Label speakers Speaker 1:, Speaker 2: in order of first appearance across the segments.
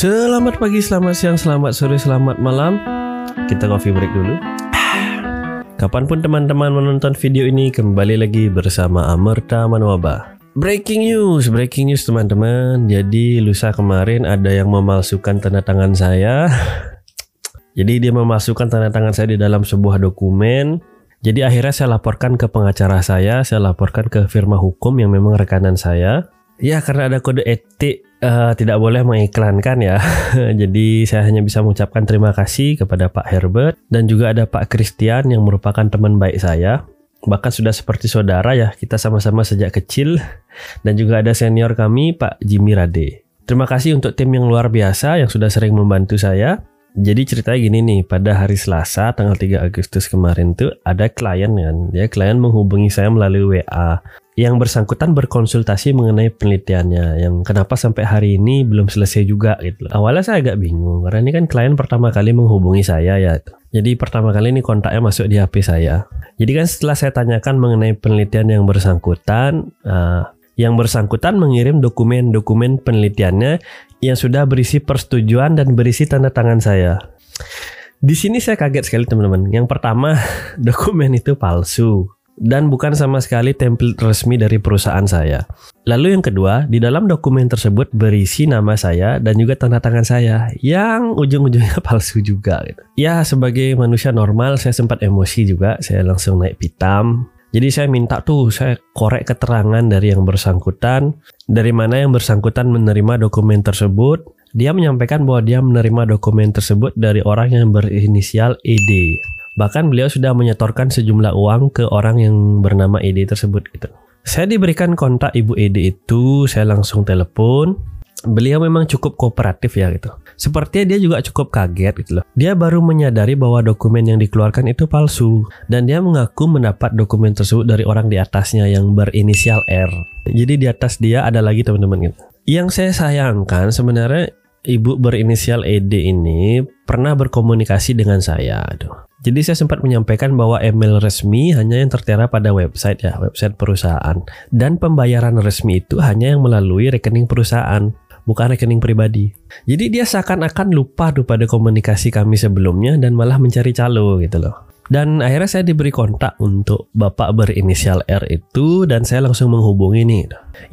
Speaker 1: Selamat pagi, selamat siang, selamat sore, selamat malam. Kita coffee break dulu. Kapan pun teman-teman menonton video ini, kembali lagi bersama Amerta Manwaba. Breaking news, breaking news teman-teman. Jadi lusa kemarin ada yang memalsukan tanda tangan saya. Jadi dia memasukkan tanda tangan saya di dalam sebuah dokumen. Jadi akhirnya saya laporkan ke pengacara saya, saya laporkan ke firma hukum yang memang rekanan saya. Ya karena ada kode etik uh, tidak boleh mengiklankan ya. Jadi saya hanya bisa mengucapkan terima kasih kepada Pak Herbert dan juga ada Pak Christian yang merupakan teman baik saya. Bahkan sudah seperti saudara ya, kita sama-sama sejak kecil. Dan juga ada senior kami Pak Jimmy Rade. Terima kasih untuk tim yang luar biasa yang sudah sering membantu saya. Jadi ceritanya gini nih, pada hari Selasa tanggal 3 Agustus kemarin tuh ada klien kan, ya klien menghubungi saya melalui WA yang bersangkutan berkonsultasi mengenai penelitiannya yang kenapa sampai hari ini belum selesai juga gitu. Awalnya saya agak bingung karena ini kan klien pertama kali menghubungi saya ya. Jadi pertama kali ini kontaknya masuk di HP saya. Jadi kan setelah saya tanyakan mengenai penelitian yang bersangkutan, uh, yang bersangkutan mengirim dokumen-dokumen penelitiannya yang sudah berisi persetujuan dan berisi tanda tangan saya. Di sini saya kaget sekali teman-teman. Yang pertama, dokumen itu palsu dan bukan sama sekali template resmi dari perusahaan saya. Lalu yang kedua, di dalam dokumen tersebut berisi nama saya dan juga tanda tangan saya yang ujung-ujungnya palsu juga gitu. Ya, sebagai manusia normal saya sempat emosi juga, saya langsung naik pitam, jadi saya minta tuh saya korek keterangan dari yang bersangkutan, dari mana yang bersangkutan menerima dokumen tersebut. Dia menyampaikan bahwa dia menerima dokumen tersebut dari orang yang berinisial ED. Bahkan beliau sudah menyetorkan sejumlah uang ke orang yang bernama ED tersebut gitu. Saya diberikan kontak Ibu ED itu, saya langsung telepon, beliau memang cukup kooperatif ya gitu. Sepertinya dia juga cukup kaget gitu loh. Dia baru menyadari bahwa dokumen yang dikeluarkan itu palsu dan dia mengaku mendapat dokumen tersebut dari orang di atasnya yang berinisial R. Jadi di atas dia ada lagi teman-teman gitu. Yang saya sayangkan sebenarnya ibu berinisial ED ini pernah berkomunikasi dengan saya. Aduh. Jadi saya sempat menyampaikan bahwa email resmi hanya yang tertera pada website ya, website perusahaan. Dan pembayaran resmi itu hanya yang melalui rekening perusahaan bukan rekening pribadi. Jadi dia seakan-akan lupa tuh pada komunikasi kami sebelumnya dan malah mencari calo gitu loh. Dan akhirnya saya diberi kontak untuk bapak berinisial R itu dan saya langsung menghubungi nih.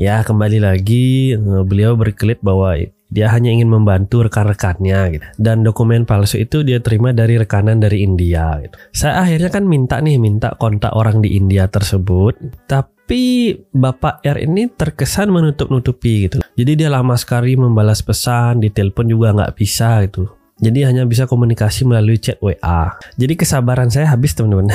Speaker 1: Ya kembali lagi eh, beliau berkelit bahwa dia hanya ingin membantu rekan-rekannya gitu. Dan dokumen palsu itu dia terima dari rekanan dari India gitu. Saya akhirnya kan minta nih minta kontak orang di India tersebut, tapi Bapak R ini terkesan menutup-nutupi gitu. Jadi dia lama sekali membalas pesan, di telepon juga nggak bisa gitu. Jadi hanya bisa komunikasi melalui chat WA. Jadi kesabaran saya habis teman-teman.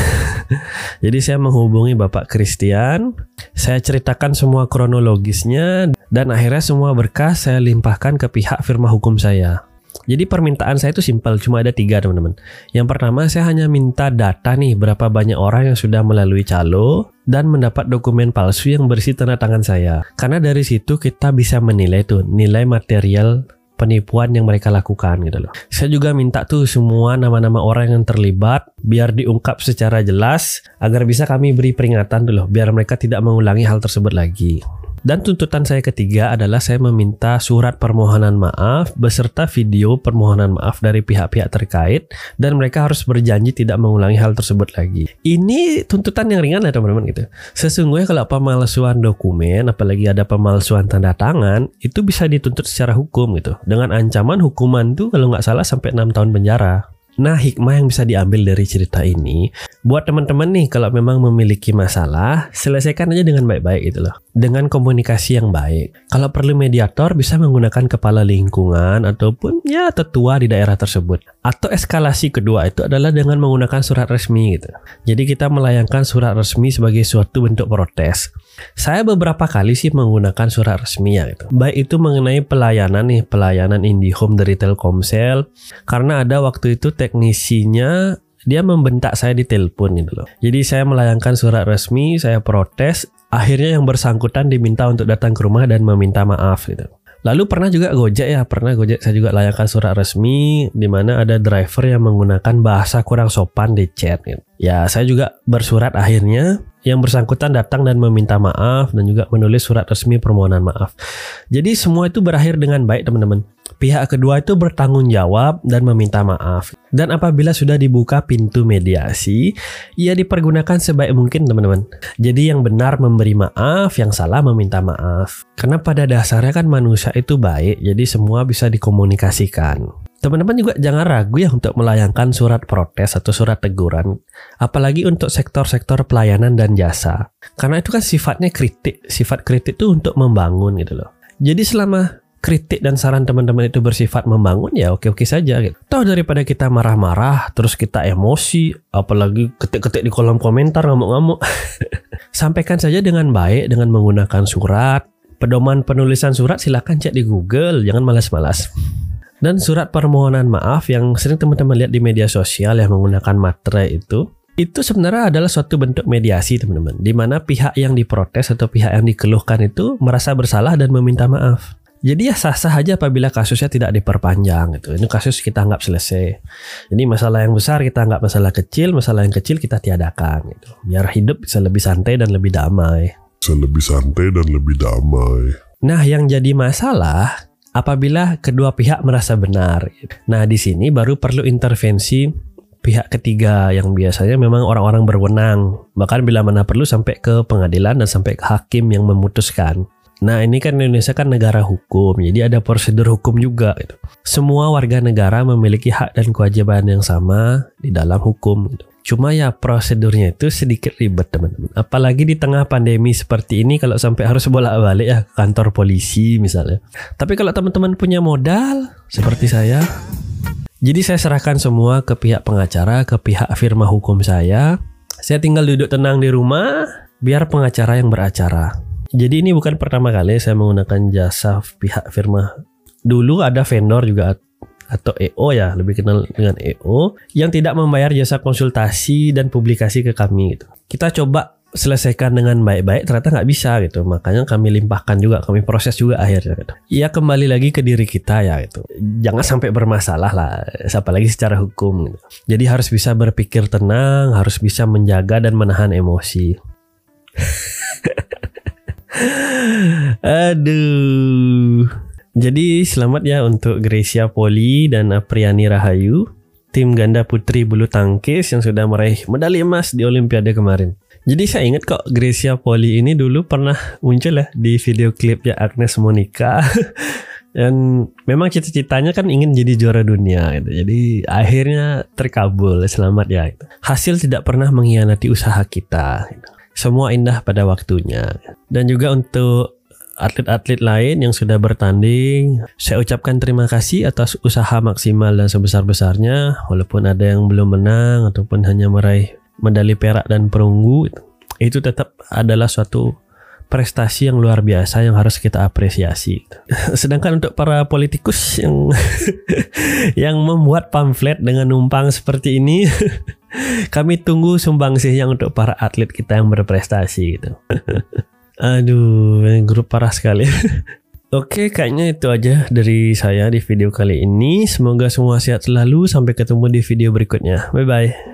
Speaker 1: Jadi saya menghubungi Bapak Christian, saya ceritakan semua kronologisnya dan akhirnya semua berkas saya limpahkan ke pihak firma hukum saya. Jadi permintaan saya itu simpel, cuma ada tiga teman-teman. Yang pertama saya hanya minta data nih berapa banyak orang yang sudah melalui calo dan mendapat dokumen palsu yang berisi tanda tangan saya. Karena dari situ kita bisa menilai tuh nilai material penipuan yang mereka lakukan gitu loh. Saya juga minta tuh semua nama-nama orang yang terlibat biar diungkap secara jelas agar bisa kami beri peringatan dulu biar mereka tidak mengulangi hal tersebut lagi. Dan tuntutan saya ketiga adalah saya meminta surat permohonan maaf beserta video permohonan maaf dari pihak-pihak terkait dan mereka harus berjanji tidak mengulangi hal tersebut lagi. Ini tuntutan yang ringan ya teman-teman gitu. Sesungguhnya kalau pemalsuan dokumen apalagi ada pemalsuan tanda tangan itu bisa dituntut secara hukum gitu. Dengan ancaman hukuman tuh kalau nggak salah sampai 6 tahun penjara. Nah, hikmah yang bisa diambil dari cerita ini, buat teman-teman nih kalau memang memiliki masalah, selesaikan aja dengan baik-baik gitu loh. Dengan komunikasi yang baik. Kalau perlu mediator bisa menggunakan kepala lingkungan ataupun ya tetua di daerah tersebut. Atau eskalasi kedua itu adalah dengan menggunakan surat resmi gitu. Jadi kita melayangkan surat resmi sebagai suatu bentuk protes. Saya beberapa kali sih menggunakan surat resmi ya gitu. Baik itu mengenai pelayanan nih, pelayanan IndiHome dari Telkomsel karena ada waktu itu teknisinya dia membentak saya di telepon gitu loh. Jadi saya melayangkan surat resmi, saya protes, akhirnya yang bersangkutan diminta untuk datang ke rumah dan meminta maaf gitu. Lalu pernah juga Gojek ya, pernah Gojek saya juga layangkan surat resmi di mana ada driver yang menggunakan bahasa kurang sopan di chat gitu. Ya, saya juga bersurat akhirnya yang bersangkutan datang dan meminta maaf dan juga menulis surat resmi permohonan maaf. Jadi semua itu berakhir dengan baik teman-teman. Pihak kedua itu bertanggung jawab dan meminta maaf. Dan apabila sudah dibuka pintu mediasi, ia dipergunakan sebaik mungkin teman-teman. Jadi yang benar memberi maaf, yang salah meminta maaf. Karena pada dasarnya kan manusia itu baik, jadi semua bisa dikomunikasikan. Teman-teman juga jangan ragu ya untuk melayangkan surat protes atau surat teguran, apalagi untuk sektor-sektor pelayanan dan jasa. Karena itu kan sifatnya kritik, sifat kritik itu untuk membangun gitu loh. Jadi selama kritik dan saran teman-teman itu bersifat membangun ya oke-oke saja gitu. Toh daripada kita marah-marah, terus kita emosi, apalagi ketik-ketik di kolom komentar ngamuk-ngamuk. Sampaikan saja dengan baik dengan menggunakan surat. Pedoman penulisan surat silakan cek di Google, jangan malas-malas. Dan surat permohonan maaf yang sering teman-teman lihat di media sosial yang menggunakan materai itu, itu sebenarnya adalah suatu bentuk mediasi teman-teman, di mana pihak yang diprotes atau pihak yang dikeluhkan itu merasa bersalah dan meminta maaf. Jadi ya sah-sah aja apabila kasusnya tidak diperpanjang gitu. Ini kasus kita anggap selesai. Jadi masalah yang besar kita anggap masalah kecil, masalah yang kecil kita tiadakan gitu. Biar hidup bisa lebih santai dan lebih damai.
Speaker 2: Bisa lebih santai dan lebih damai.
Speaker 1: Nah, yang jadi masalah apabila kedua pihak merasa benar. Nah, di sini baru perlu intervensi pihak ketiga yang biasanya memang orang-orang berwenang, bahkan bila mana perlu sampai ke pengadilan dan sampai ke hakim yang memutuskan. Nah ini kan Indonesia kan negara hukum, jadi ada prosedur hukum juga. Gitu. Semua warga negara memiliki hak dan kewajiban yang sama di dalam hukum. Gitu. Cuma ya prosedurnya itu sedikit ribet teman-teman. Apalagi di tengah pandemi seperti ini kalau sampai harus bolak-balik ya kantor polisi misalnya. Tapi kalau teman-teman punya modal seperti saya, jadi saya serahkan semua ke pihak pengacara, ke pihak firma hukum saya. Saya tinggal duduk tenang di rumah, biar pengacara yang beracara. Jadi ini bukan pertama kali saya menggunakan jasa pihak firma. Dulu ada vendor juga atau EO ya lebih kenal dengan EO yang tidak membayar jasa konsultasi dan publikasi ke kami gitu. Kita coba selesaikan dengan baik-baik ternyata nggak bisa gitu. Makanya kami limpahkan juga kami proses juga akhirnya gitu. Ya kembali lagi ke diri kita ya gitu. Jangan sampai bermasalah lah apalagi secara hukum gitu. jadi harus bisa berpikir tenang harus bisa menjaga dan menahan emosi. Aduh jadi selamat ya untuk Gracia Poli dan Apriani Rahayu, tim ganda putri bulu tangkis yang sudah meraih medali emas di Olimpiade kemarin. Jadi saya ingat kok Gracia Poli ini dulu pernah muncul ya di video klipnya Agnes Monica. Dan memang cita-citanya kan ingin jadi juara dunia gitu. Jadi akhirnya terkabul, selamat ya. Hasil tidak pernah mengkhianati usaha kita. Gitu. Semua indah pada waktunya. Dan juga untuk atlet-atlet lain yang sudah bertanding. Saya ucapkan terima kasih atas usaha maksimal dan sebesar-besarnya, walaupun ada yang belum menang ataupun hanya meraih medali perak dan perunggu, itu tetap adalah suatu prestasi yang luar biasa yang harus kita apresiasi. Sedangkan untuk para politikus yang yang membuat pamflet dengan numpang seperti ini, kami tunggu sumbangsihnya untuk para atlet kita yang berprestasi gitu. Aduh, grup parah sekali. Oke, kayaknya itu aja dari saya di video kali ini. Semoga semua sehat selalu. Sampai ketemu di video berikutnya. Bye bye.